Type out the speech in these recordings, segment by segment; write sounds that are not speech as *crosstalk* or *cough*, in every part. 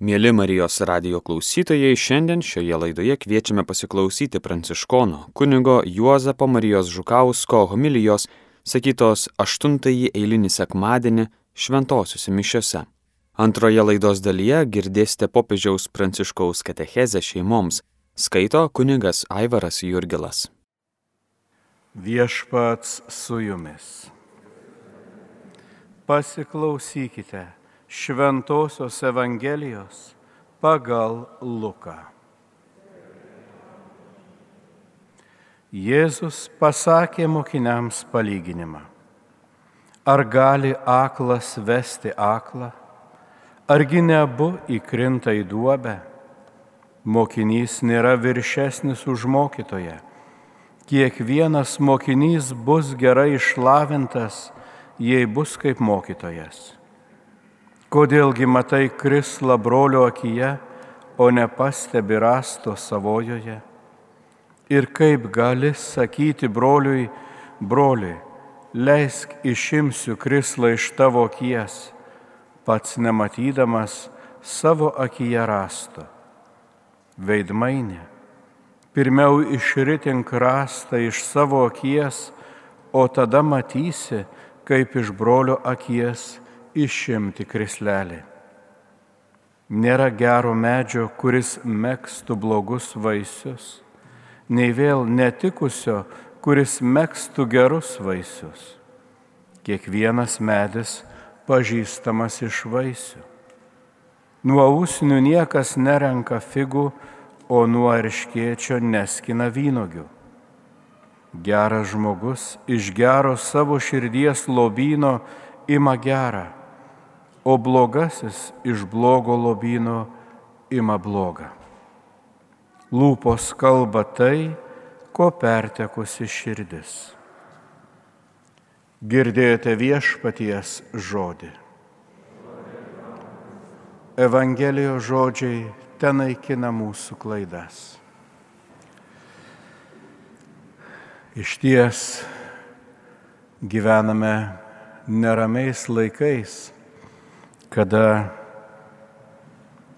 Mėly Marijos radio klausytojai, šiandien šioje laidoje kviečiame pasiklausyti pranciškono kunigo Juozapo Marijos Žukausko homilijos, sakytos 8 eilinį sekmadienį šventosiuose mišiuose. Antroje laidos dalyje girdėsite popiežiaus pranciškaus katechezę šeimoms, skaito kunigas Aivaras Jurgilas. Viešpats su jumis. Pasiklausykite Šventojios Evangelijos pagal Luką. Jėzus pasakė mokiniams palyginimą. Ar gali aklas vesti aklą, argi nebu įkrinta į duobę? Mokinys nėra viršesnis už mokytoją. Kiekvienas mokinys bus gerai išlavintas, jei bus kaip mokytojas. Kodėlgi matai krislą brolio akyje, o nepastebi rasto savojoje? Ir kaip gali sakyti broliui, broli, leisk išimsiu krislą iš tavo akies, pats nematydamas savo akyje rasto. Veidmainė, pirmiau išritink rastą iš savo akies, o tada matysi, kaip iš brolio akies išimti krislelį. Nėra gero medžio, kuris mėgstų blogus vaisius, nei vėl netikusio, kuris mėgstų gerus vaisius. Kiekvienas medis pažįstamas iš vaisių. Nuo ūsinių niekas nerenka figų, o nuo arškiečio neskina vynogių. Geras žmogus iš gero savo širdies lobyno ima gerą o blogasis iš blogo lobino ima blogą. Lūpos kalba tai, ko pertekusi širdis. Girdėjote viešpaties žodį. Evangelijos žodžiai tenaikina mūsų klaidas. Iš ties gyvename neramiais laikais kada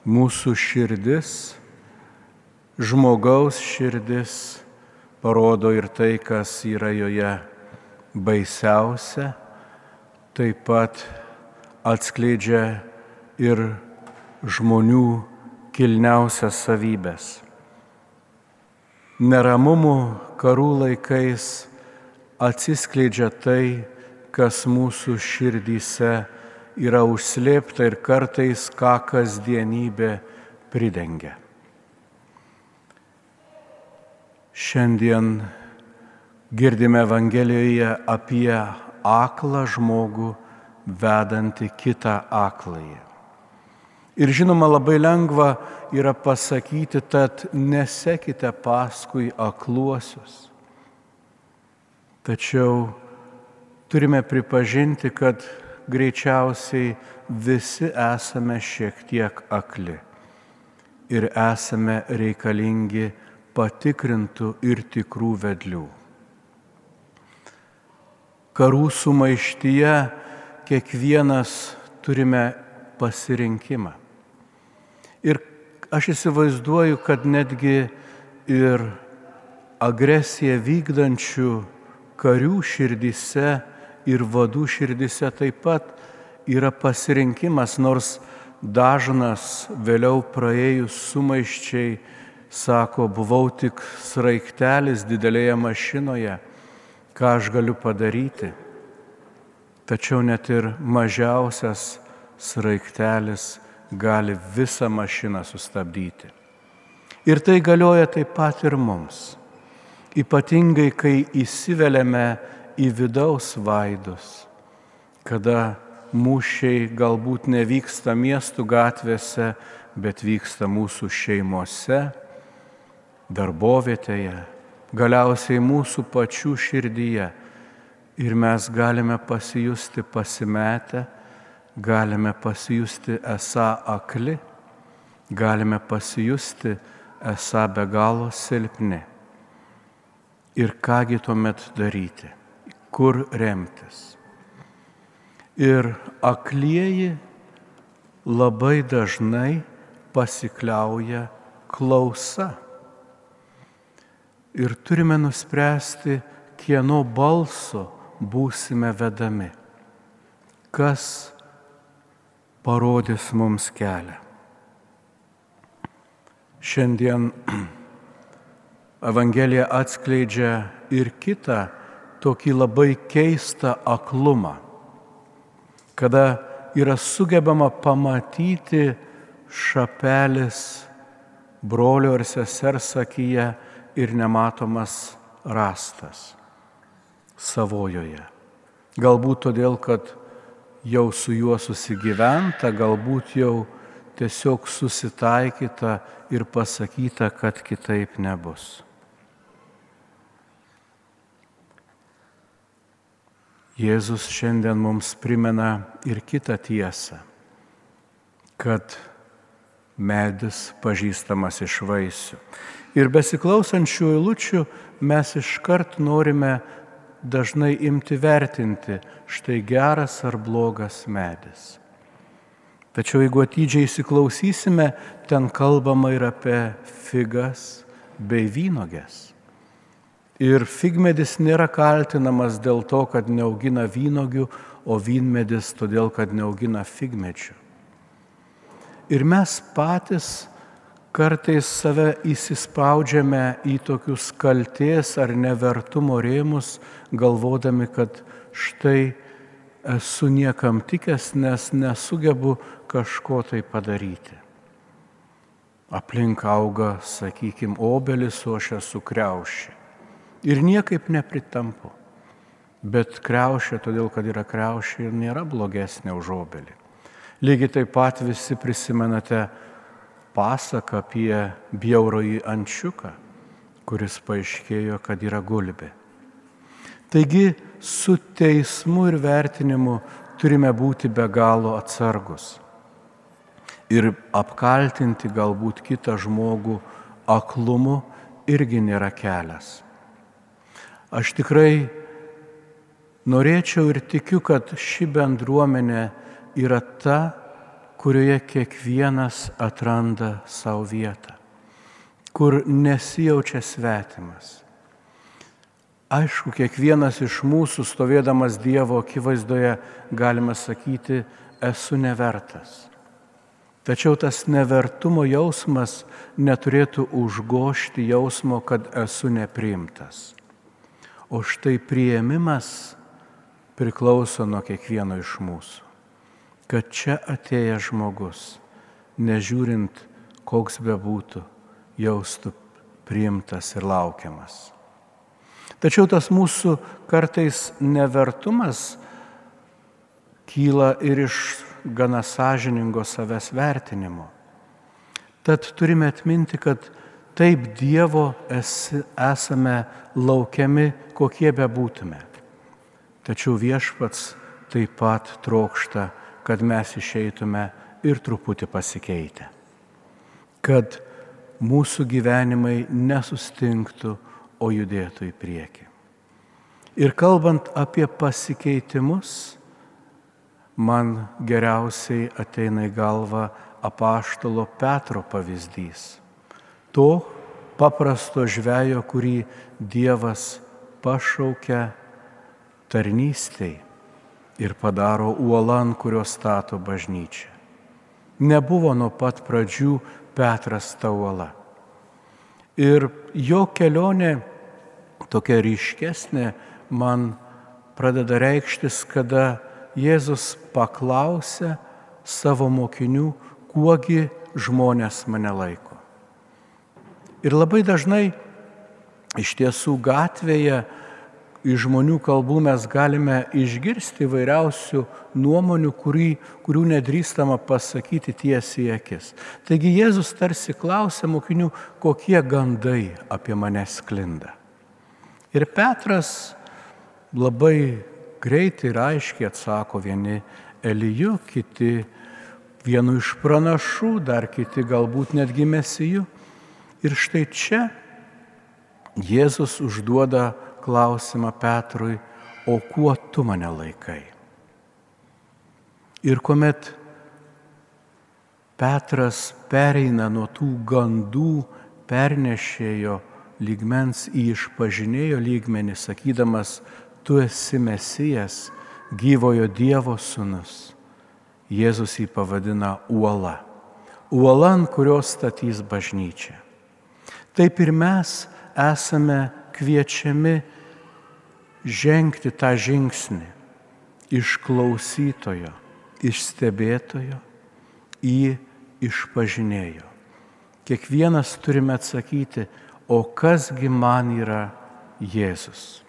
mūsų širdis, žmogaus širdis parodo ir tai, kas yra joje baisiausia, taip pat atskleidžia ir žmonių kilniausias savybės. Neramumų karų laikais atsiskleidžia tai, kas mūsų širdyse yra užslėpta ir kartais ką kasdienybė pridengia. Šiandien girdime Evangelijoje apie aklą žmogų vedantį kitą akląjį. Ir žinoma, labai lengva yra pasakyti, tad nesekite paskui akluosius. Tačiau turime pripažinti, kad greičiausiai visi esame šiek tiek akli ir esame reikalingi patikrintų ir tikrų vedlių. Karų sumaištyje kiekvienas turime pasirinkimą. Ir aš įsivaizduoju, kad netgi ir agresiją vykdančių karių širdise ir vadų širdise taip pat yra pasirinkimas, nors dažnas vėliau praėjus sumaiščiai sako, buvau tik sraigtelis didelėje mašinoje, ką aš galiu padaryti. Tačiau net ir mažiausias sraigtelis gali visą mašiną sustabdyti. Ir tai galioja taip pat ir mums. Ypatingai, kai įsiveliame į vidaus vaidus, kada mūšiai galbūt nevyksta miestų gatvėse, bet vyksta mūsų šeimose, darbovietėje, galiausiai mūsų pačių širdyje. Ir mes galime pasijusti pasimetę, galime pasijusti esą akli, galime pasijusti esą be galo silpni. Ir kągi tuomet daryti? Kur remtis. Ir aklieji labai dažnai pasikliauja klausa. Ir turime nuspręsti, kieno balso būsime vedami, kas parodys mums kelią. Šiandien *clears throat* Evangelija atskleidžia ir kitą tokį labai keistą aklumą, kada yra sugebama pamatyti šapelis brolio ar sesers akyje ir nematomas rastas savojoje. Galbūt todėl, kad jau su juo susigyventa, galbūt jau tiesiog susitaikyta ir pasakyta, kad kitaip nebus. Jėzus šiandien mums primena ir kitą tiesą, kad medis pažįstamas iš vaisių. Ir besiklausančių eilučių mes iškart norime dažnai imti vertinti, štai geras ar blogas medis. Tačiau jeigu atidžiai įsiklausysime, ten kalbama ir apie figas bei vynogės. Ir figmedis nėra kaltinamas dėl to, kad neaugina vynogių, o vynmedis todėl, kad neaugina figmedžių. Ir mes patys kartais save įsispaudžiame į tokius kalties ar nevertumo rėmus, galvodami, kad štai esu niekam tikęs, nes nesugebu kažko tai padaryti. Aplink auga, sakykime, obelis, o aš esu kreušė. Ir niekaip nepritampu. Bet kreušė, todėl kad yra kreušė ir nėra blogesnė už obelį. Lygiai taip pat visi prisimenate pasaką apie bjaurojį ančiuką, kuris paaiškėjo, kad yra gulbė. Taigi su teismu ir vertinimu turime būti be galo atsargus ir apkaltinti galbūt kitą žmogų aklumu irgi nėra kelias. Aš tikrai norėčiau ir tikiu, kad ši bendruomenė yra ta, kurioje kiekvienas atranda savo vietą, kur nesijaučia svetimas. Aišku, kiekvienas iš mūsų stovėdamas Dievo akivaizdoje galime sakyti, esu nevertas. Tačiau tas nevertumo jausmas neturėtų užgošti jausmo, kad esu nepriimtas. O štai prieimimas priklauso nuo kiekvieno iš mūsų kad čia atėjęs žmogus, nežiūrint, koks bebūtų, jaustų priimtas ir laukiamas. Tačiau tas mūsų kartais nevertumas kyla ir iš gana sąžiningo savęs vertinimo. Tad turime atminti, kad taip Dievo esi, esame laukiami, kokie bebūtume. Tačiau viešpats taip pat trokšta kad mes išeitume ir truputį pasikeitę. Kad mūsų gyvenimai nesustinktų, o judėtų į priekį. Ir kalbant apie pasikeitimus, man geriausiai ateina į galvą apaštalo Petro pavyzdys. To paprasto žvejo, kurį Dievas pašaukia tarnystėj ir padaro uolą, ant kurios stato bažnyčią. Nebuvo nuo pat pradžių Petras ta uola. Ir jo kelionė tokia ryškesnė man pradeda reikštis, kada Jėzus paklausė savo mokinių, kuogi žmonės mane laiko. Ir labai dažnai iš tiesų gatvėje iš žmonių kalbų mes galime išgirsti vairiausių nuomonių, kurį, kurių nedrįstama pasakyti tiesiai į akis. Taigi Jėzus tarsi klausė mokinių, kokie gandai apie mane sklinda. Ir Petras labai greitai ir aiškiai atsako vieni Eliju, kiti vienu iš pranašų, dar kiti galbūt netgi mesijų. Ir štai čia Jėzus užduoda klausimą Petrui, o kuo tu mane laikai? Ir kuomet Petras pereina nuo tų gandų pernešėjo lygmens į išpažinėjo lygmenį, sakydamas, tu esi mesijas, gyvojo Dievo sunus. Jėzus jį pavadina uola. Uola, ant kurios statys bažnyčia. Taip ir mes esame kviečiami žengti tą žingsnį iš klausytojo, iš stebėtojo į išpažinėjo. Kiekvienas turime atsakyti, o kasgi man yra Jėzus.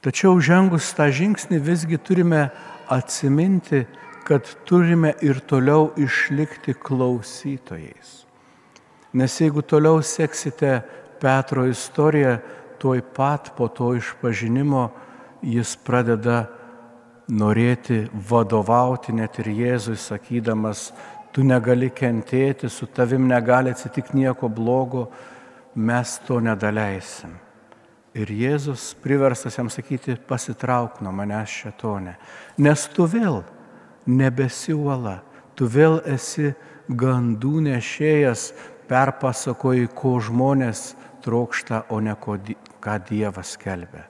Tačiau žengus tą žingsnį visgi turime atsiminti, kad turime ir toliau išlikti klausytojais. Nes jeigu toliau seksite Petro istoriją, tuoj pat po to išpažinimo jis pradeda norėti vadovauti net ir Jėzui, sakydamas, tu negali kentėti, su tavim negali atsitikti nieko blogo, mes to nedaleisim. Ir Jėzus priverstas jam sakyti, pasitrauk nuo manęs šetone, nes tu vėl nebesi uola, tu vėl esi gandų nešėjas, perpasakoji, ko žmonės trokšta, o ne ko, ką Dievas kelbė.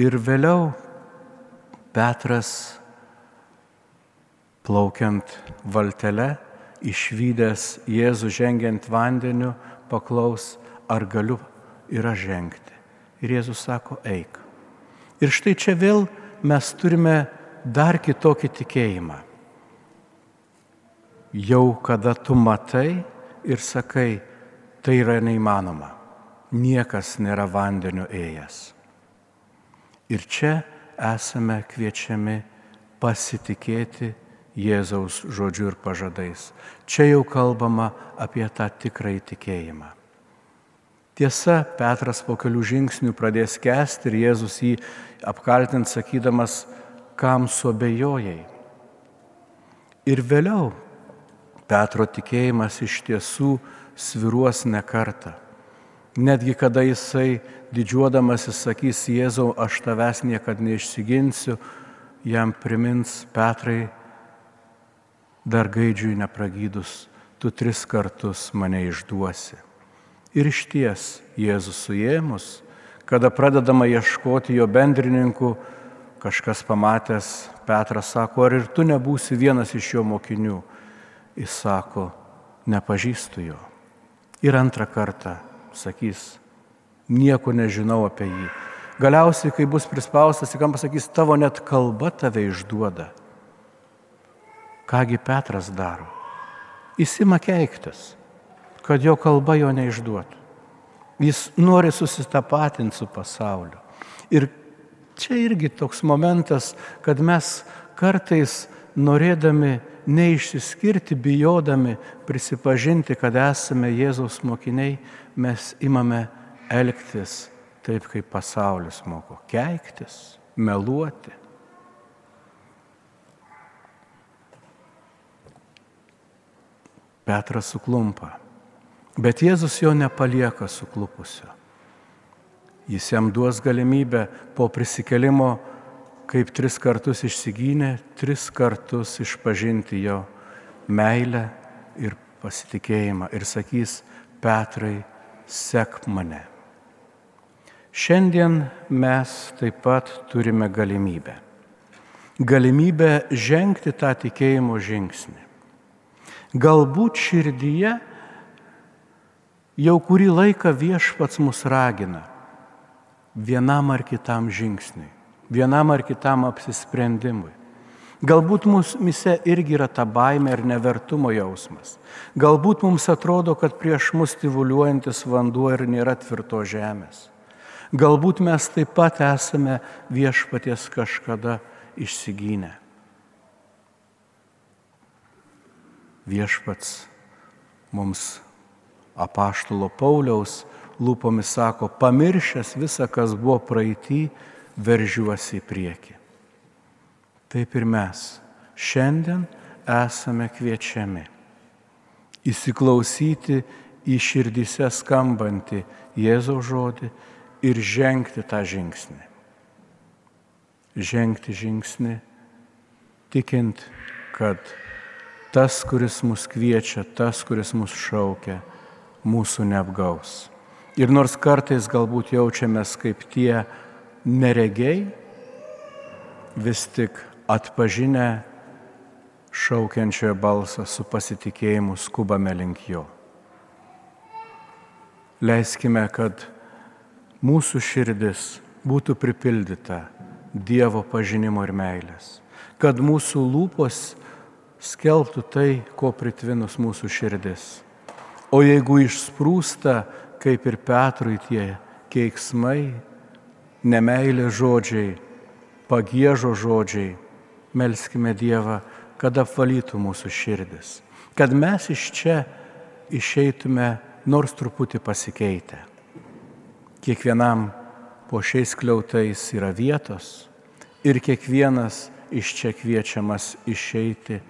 Ir vėliau Petras, plaukiant valtele, išvykęs Jėzų žengiant vandeniu, paklaus, ar galiu ir aš žengti. Ir Jėzus sako, eik. Ir štai čia vėl mes turime dar kitokį tikėjimą. Jau kada tu matai ir sakai, tai yra neįmanoma. Niekas nėra vandeniu ėjęs. Ir čia esame kviečiami pasitikėti Jėzaus žodžiu ir pažadais. Čia jau kalbama apie tą tikrąjį tikėjimą. Tiesa, Petras po kelių žingsnių pradės kesti ir Jėzus jį apkaltint sakydamas, kam suabejojai. Ir vėliau Petro tikėjimas iš tiesų sviruos ne kartą. Netgi kada jisai didžiuodamasis sakys, Jėzau, aš tavęs niekada neišsiginsiu, jam primins Petrai, dar gaidžiui nepragydus, tu tris kartus mane išduosi. Ir iš ties Jėzus suėmus, kada pradedama ieškoti jo bendrininkų, kažkas pamatęs, Petras sako, ar ir tu nebūsi vienas iš jo mokinių. Jis sako, nepažįstu jo. Ir antrą kartą sakys, nieko nežinau apie jį. Galiausiai, kai bus prispaustas, kam pasakys, tavo net kalba tave išduoda. Kągi Petras daro? Įsima keiktis, kad jo kalba jo neišduotų. Jis nori susitapatinti su pasauliu. Ir čia irgi toks momentas, kad mes kartais norėdami neišsiskirti, bijodami prisipažinti, kad esame Jėzaus mokiniai, mes imame elgtis taip, kaip pasaulis moko - keiktis, meluoti. Petras suklumpa, bet Jėzus jo nepalieka suklupusio. Jis jam duos galimybę po prisikelimo, kaip tris kartus išsigynė, tris kartus išpažinti jo meilę ir pasitikėjimą ir sakys, Petrai, sek mane. Šiandien mes taip pat turime galimybę. Galimybę žengti tą tikėjimo žingsnį. Galbūt širdyje jau kurį laiką viešpats mus ragina vienam ar kitam žingsniui, vienam ar kitam apsisprendimui. Galbūt mūsų irgi yra ta baime ir nevertumo jausmas. Galbūt mums atrodo, kad prieš mus stivuliuojantis vanduo ir nėra tvirto žemės. Galbūt mes taip pat esame viešpaties kažkada išsigynę. Viešpats mums apaštulo Pauliaus lūpomis sako, pamiršęs visą, kas buvo praeitį, veržiuosi į priekį. Taip ir mes šiandien esame kviečiami įsiklausyti į širdise skambantį Jėzaus žodį ir žengti tą žingsnį. Žengti žingsnį tikint, kad tas, kuris mus kviečia, tas, kuris mus šaukia, mūsų neapgaus. Ir nors kartais galbūt jaučiamės kaip tie neregiai, vis tik atpažinę šaukiančiojo balsą su pasitikėjimu skubame link jo. Leiskime, kad mūsų širdis būtų pripildyta Dievo pažinimo ir meilės, kad mūsų lūpos skelbtų tai, ko pritvinus mūsų širdis. O jeigu išsprūsta, kaip ir Petrui tie keiksmai, nemailė žodžiai, pagėžo žodžiai, melskime Dievą, kad apvalytų mūsų širdis, kad mes iš čia išeitume nors truputį pasikeitę. Kiekvienam po šiais kliautais yra vietos ir kiekvienas iš čia kviečiamas išeiti,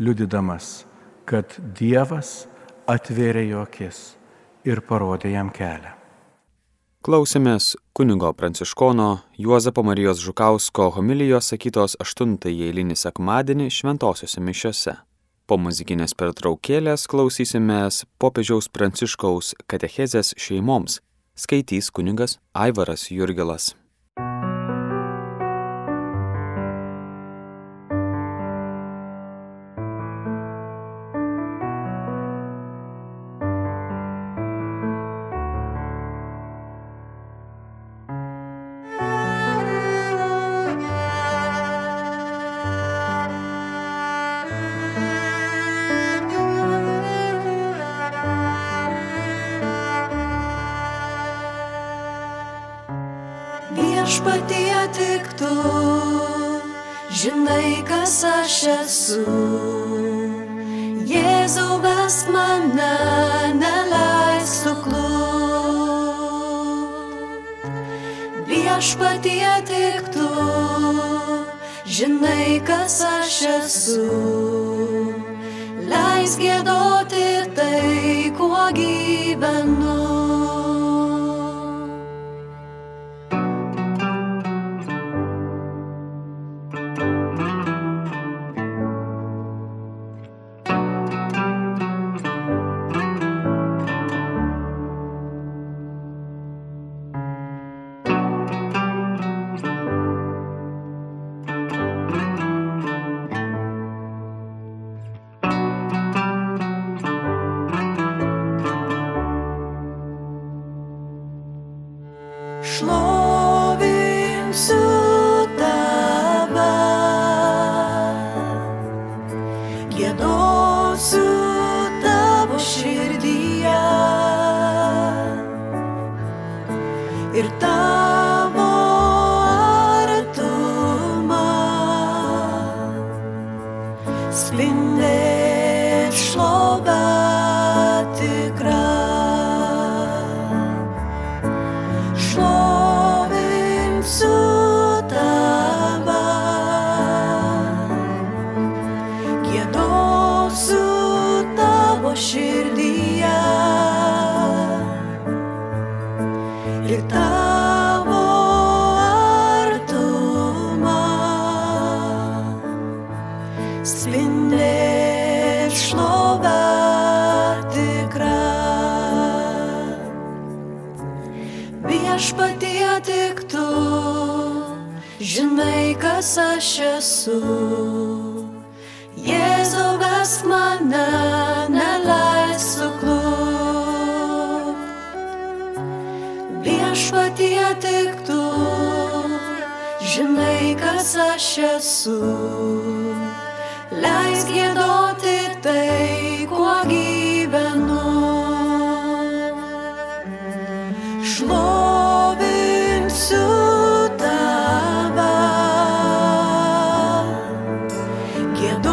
liudydamas, kad Dievas atvėrė jo akis ir parodė jam kelią. Klausėmės kunigo pranciškono Juozapo Marijos Žukausko homilijos sakytos 8 eilinį sekmadienį šventosiuose mišiuose. Po muzikinės pertraukėlės klausysimės popiežiaus pranciškaus katechezės šeimoms, skaitys kunigas Aivaras Jurgilas. Viešpatie tik tu, žinai, kas aš esu. Jėzau, vesk mane, neleis suklūt. Viešpatie tik tu, žinai, kas aš esu. Leis gėdoti tai, kuo gyvenu. Esu. Jėzau, vesk mane, neleis suklūp. Viešpatie tik tu, žinai, kas aš esu. Leis gėdoti tai, again.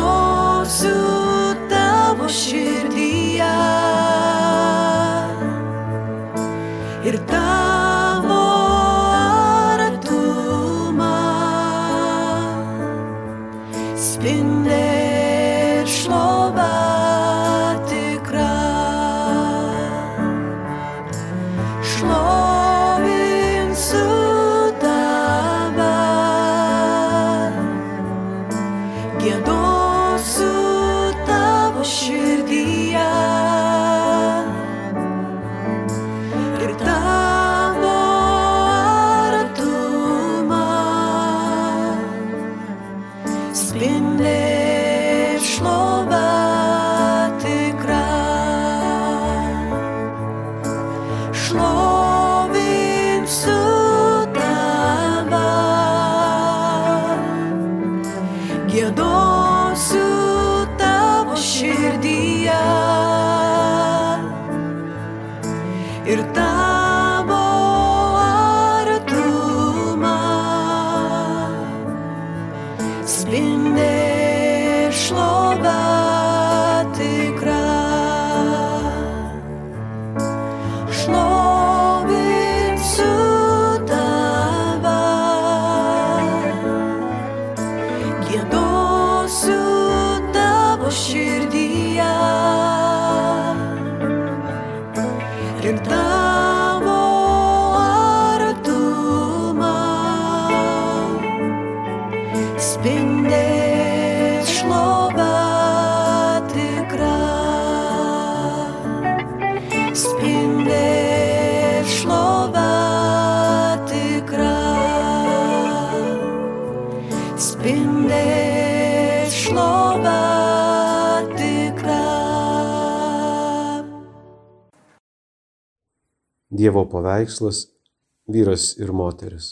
Dievo paveikslas - vyras ir moteris.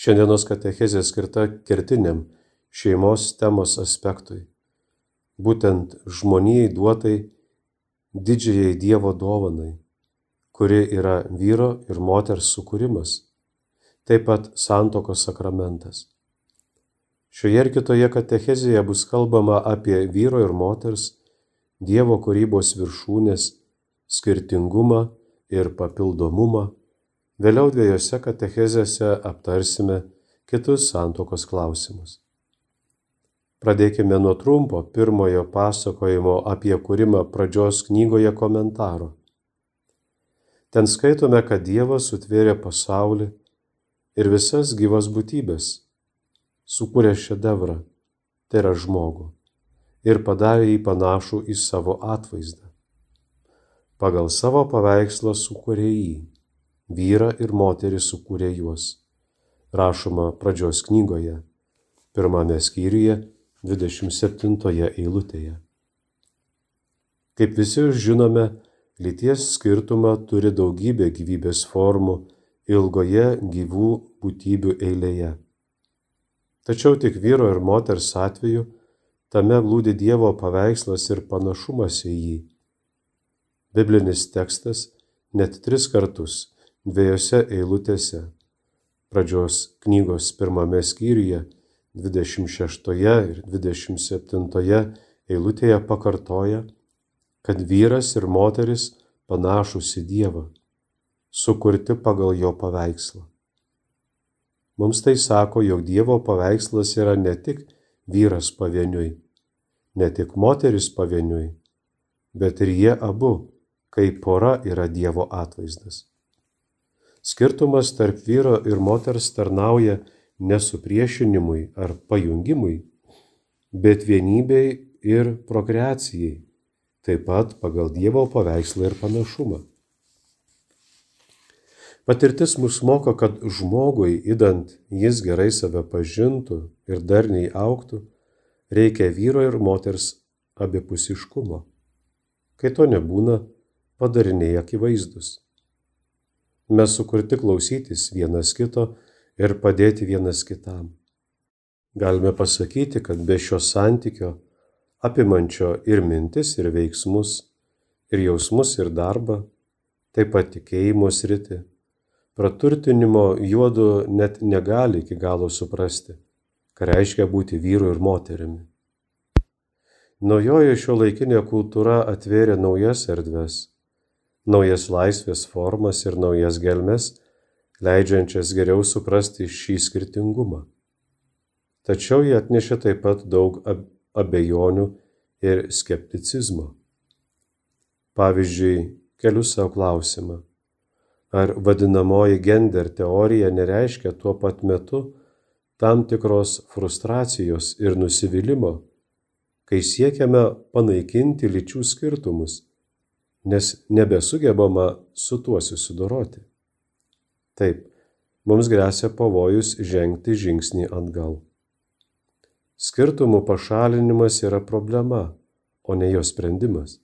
Šiandienos katechezė skirta kertiniam šeimos temos aspektui - būtent žmonijai duotai didžiai Dievo dovanai, kuri yra vyro ir moters sukūrimas, taip pat santokos sakramentas. Šioje ir kitoje katechezėje bus kalbama apie vyro ir moters Dievo kūrybos viršūnės skirtingumą ir papildomumą. Vėliau dviejose katechezėse aptarsime kitus santokos klausimus. Pradėkime nuo trumpo pirmojo pasakojimo apie kūrimą pradžios knygoje komentaro. Ten skaitome, kad Dievas sutvėrė pasaulį ir visas gyvas būtybės, sukūrė šedevrą, tai yra žmogų, ir padarė jį panašų į savo atvaizdą pagal savo paveikslą sukūrė jį, vyrą ir moterį sukūrė juos. Rašoma pradžios knygoje, pirmame skyriuje, 27 eilutėje. Kaip visi žinome, lyties skirtumą turi daugybė gyvybės formų ilgoje gyvų būtybių eilėje. Tačiau tik vyro ir moters atveju tame glūdi Dievo paveikslas ir panašumas į jį biblinis tekstas net tris kartus dviejose eilutėse pradžios knygos pirmame skyriuje 26 ir 27 eilutėje pakartoja, kad vyras ir moteris panašus į Dievą, sukurti pagal jo paveikslą. Mums tai sako, jog Dievo paveikslas yra ne tik vyras pavieniui, ne tik moteris pavieniui, bet ir jie abu kai pora yra Dievo atvaizdas. Skirtumas tarp vyro ir moters tarnauja ne supriešinimui ar pajungimui, bet vienybei ir prokreacijai, taip pat pagal Dievo paveikslą ir panašumą. Patirtis mus moko, kad žmogui, įdant jis gerai save pažintų ir darniai auktų, reikia vyro ir moters abipusiškumo. Kai to nebūna, padariniai akivaizdus. Mes sukurti klausytis vienas kito ir padėti vienas kitam. Galime pasakyti, kad be šio santykio, apimančio ir mintis, ir veiksmus, ir jausmus, ir darbą, taip pat tikėjimo sritį, praturtinimo juodu net negali iki galo suprasti, ką reiškia būti vyru ir moterimi. Naujoji šio laikinė kultūra atvėrė naujas erdves naujas laisvės formas ir naujas gelmes, leidžiančias geriau suprasti šį skirtingumą. Tačiau jie atnešė taip pat daug abejonių ir skepticizmo. Pavyzdžiui, keliu savo klausimą, ar vadinamoji gender teorija nereiškia tuo pat metu tam tikros frustracijos ir nusivylimų, kai siekiame panaikinti lyčių skirtumus nes nebesugebama su tuo susidoroti. Taip, mums grėsia pavojus žengti žingsnį atgal. Skirtumų pašalinimas yra problema, o ne jo sprendimas.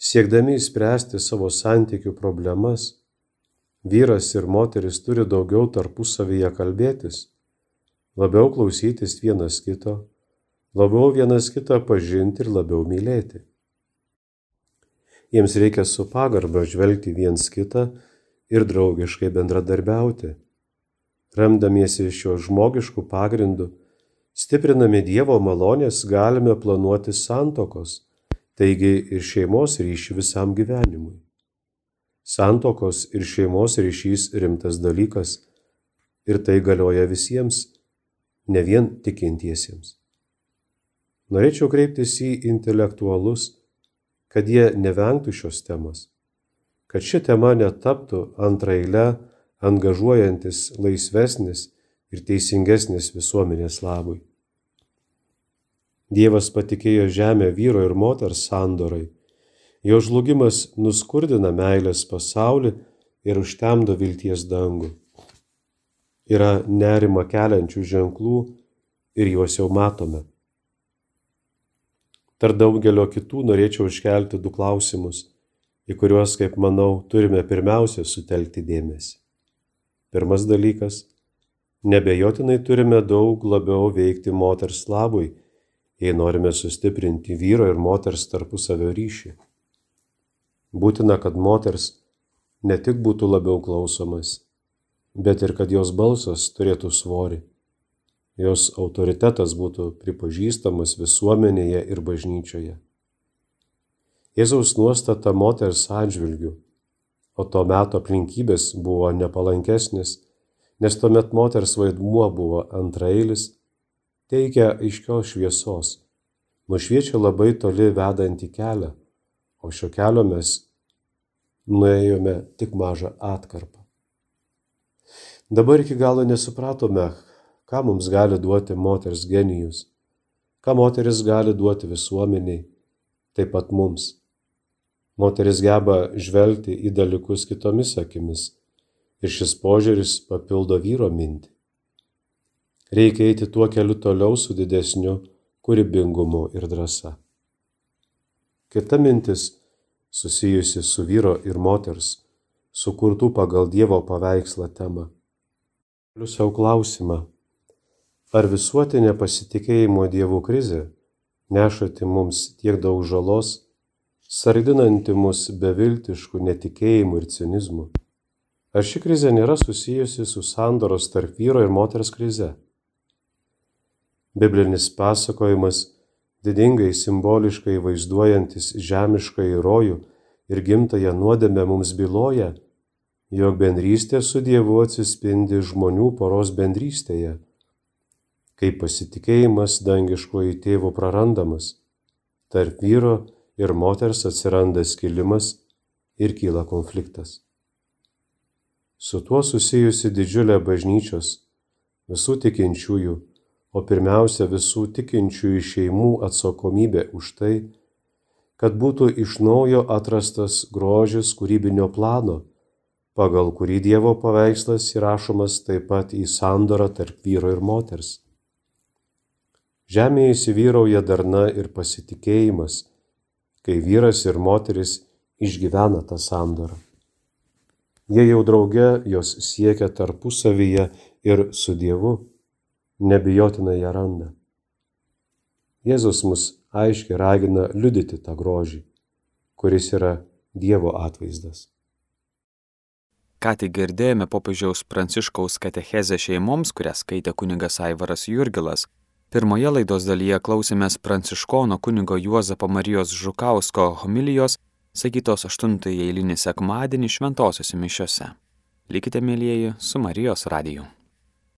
Siekdami įspręsti savo santykių problemas, vyras ir moteris turi daugiau tarpusavyje kalbėtis, labiau klausytis vienas kito, labiau vienas kitą pažinti ir labiau mylėti. Jiems reikia su pagarba žvelgti viens kitą ir draugiškai bendradarbiauti. Remdamiesi šiuo žmogišku pagrindu, stiprinami Dievo malonės galime planuoti santokos, taigi ir šeimos ryšį visam gyvenimui. Santokos ir šeimos ryšys rimtas dalykas ir tai galioja visiems, ne vien tikintiesiems. Norėčiau kreiptis į intelektualus, kad jie nevengtų šios temos, kad ši tema netaptų antraile angažuojantis laisvesnis ir teisingesnis visuomenės labui. Dievas patikėjo žemę vyro ir moters sandorai. Jo žlugimas nuskurdina meilės pasaulį ir užtemdo vilties dangų. Yra nerima keliančių ženklų, ir juos jau matome. Tarp daugelio kitų norėčiau iškelti du klausimus, į kuriuos, kaip manau, turime pirmiausia sutelkti dėmesį. Pirmas dalykas - nebejotinai turime daug labiau veikti moters labui, jei norime sustiprinti vyro ir moters tarpusavio ryšį. Būtina, kad moters ne tik būtų labiau klausomas, bet ir kad jos balsas turėtų svorį, jos autoritetas būtų pripažįstamas visuomenėje ir bažnyčioje. Jėzaus nuostata moters atžvilgių, o to meto aplinkybės buvo nepalankesnis, nes tuomet moters vaidmuo buvo antrailis, teikia aiškios šviesos, nušviečia labai toli vedantį kelią, o šio kelio mes nuėjome tik mažą atkarpą. Dabar iki galo nesupratome, ką mums gali duoti moters genijus, ką moteris gali duoti visuomeniai, taip pat mums. Moteris geba žvelgti į dalykus kitomis akimis ir šis požiūris papildo vyro mintį. Reikia eiti tuo keliu toliau su didesniu kūrybingumu ir drąsa. Kita mintis susijusi su vyro ir moters, sukurtų pagal Dievo paveikslą temą. Savo klausimą, ar visuotinė pasitikėjimo Dievu krizė nešati mums tiek daug žalos, sardinanti mus beviltiškų netikėjimų ir cinizmų? Ar ši krizė nėra susijusi su sandoros tarp vyro ir moters krize? Biblinis pasakojimas didingai simboliškai vaizduojantis žemiškąjį rojų ir gimtąją nuodėmę mums byloja, jog bendrystė su Dievu atsispindi žmonių poros bendrystėje, kai pasitikėjimas dangiškoji tėvų prarandamas, tarp vyro ir moters atsiranda skilimas ir kyla konfliktas. Su tuo susijusi didžiulė bažnyčios, visų tikinčiųjų o pirmiausia visų tikinčiųjų šeimų atsakomybė už tai, kad būtų iš naujo atrastas grožis kūrybinio plano, pagal kurį Dievo paveikslas įrašomas taip pat į sandorą tarp vyro ir moters. Žemėje įsivyrauja darna ir pasitikėjimas, kai vyras ir moteris išgyvena tą sandorą. Jie jau drauge jos siekia tarpusavyje ir su Dievu nebijotinai ją randa. Jėzus mus aiškiai ragina liudyti tą grožį, kuris yra Dievo atvaizdas. Ką tik girdėjome popiežiaus Pranciškaus katechezę šeimoms, kurią skaitė kunigas Aivaras Jurgilas. Pirmoje laidos dalyje klausėmės Pranciškono kunigo Juozapo Marijos Žukausko homilijos, sakytos 8 eilinį sekmadienį šventosiuose mišiuose. Likite mėlyjeji su Marijos radiju.